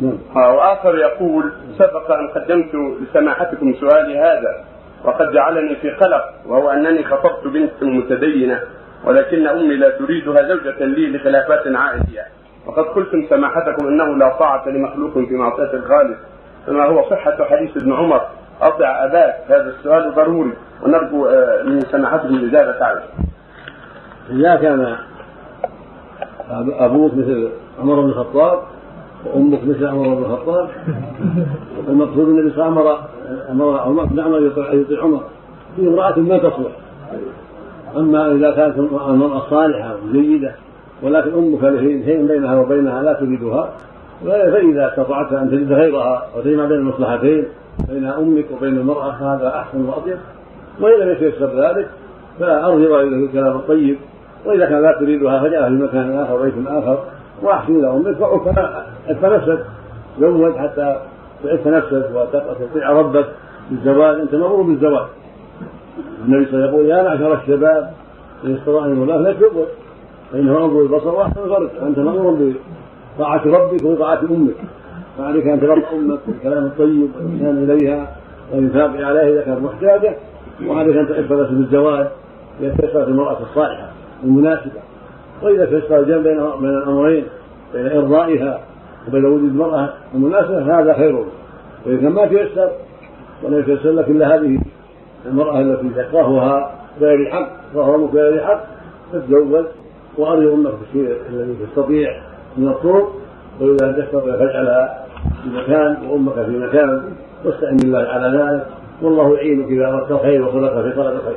نعم. آه، وآخر يقول سبق أن قدمت لسماحتكم سؤالي هذا وقد جعلني في قلق وهو أنني خطبت بنت متدينة ولكن أمي لا تريدها زوجة لي لخلافات عائلية وقد قلتم سماحتكم إنه لا طاعة لمخلوق في معصية الخالق فما هو صحة حديث ابن عمر اطع أباك هذا السؤال ضروري ونرجو آه، من سماحتكم الاجابة عليه. إذا كان أبوك مثل عمر بن الخطاب وأمك مثل عمر بن الخطاب. المقصود النبي صلى الله عليه أمر عمر بن عمر يطيع عمر. في امرأة ما تصلح. أما إذا كانت المرأة صالحة وجيدة ولكن أمك شيء بينها وبينها لا تريدها فإذا استطعت أن تجد غيرها وتجمع بين المصلحتين بين أمك وبين المرأة فهذا أحسن وأطيب. وإن لم يتيسر ذلك فأرجو إليه الكلام الطيب. وإذا كان لا تريدها فجعلها في مكان آخر بيت آخر. إلى أمك وعف نفسك زوج حتى تعف نفسك وتطيع ربك بالزواج أنت مأمور بالزواج النبي صلى الله عليه وسلم يقول يا معشر الشباب إن استطاع الله فليتزوج فإنه انظر البصر وأحسن الفرج. فانت مامور بطاعة ربك وبطاعه أمك. فعليك أن تربى أمك بالكلام الطيب والاحسان إليها والإنفاق عليها إذا كانت محتاجة. وعليك أن تعف نفسك بالزواج إذا تيسرت المرأة الصالحة المناسبة. وإذا تيسر الجمع بين الأمرين بين ارضائها وبين وجود المرأة المناسبة هذا خير. وإذا كان ما تيسر ولم يتيسر لك إلا هذه المرأة التي تكرهها بغير حق تكرهها بغير حق تتزوج وأرجو أمك بالشيء الذي تستطيع من الطرق. وإذا لم تستطع فاجعلها في مكان وأمك في مكان واستعن بالله على ذلك. والله يعينك إذا أردت الخير وصدق في طلب الخير.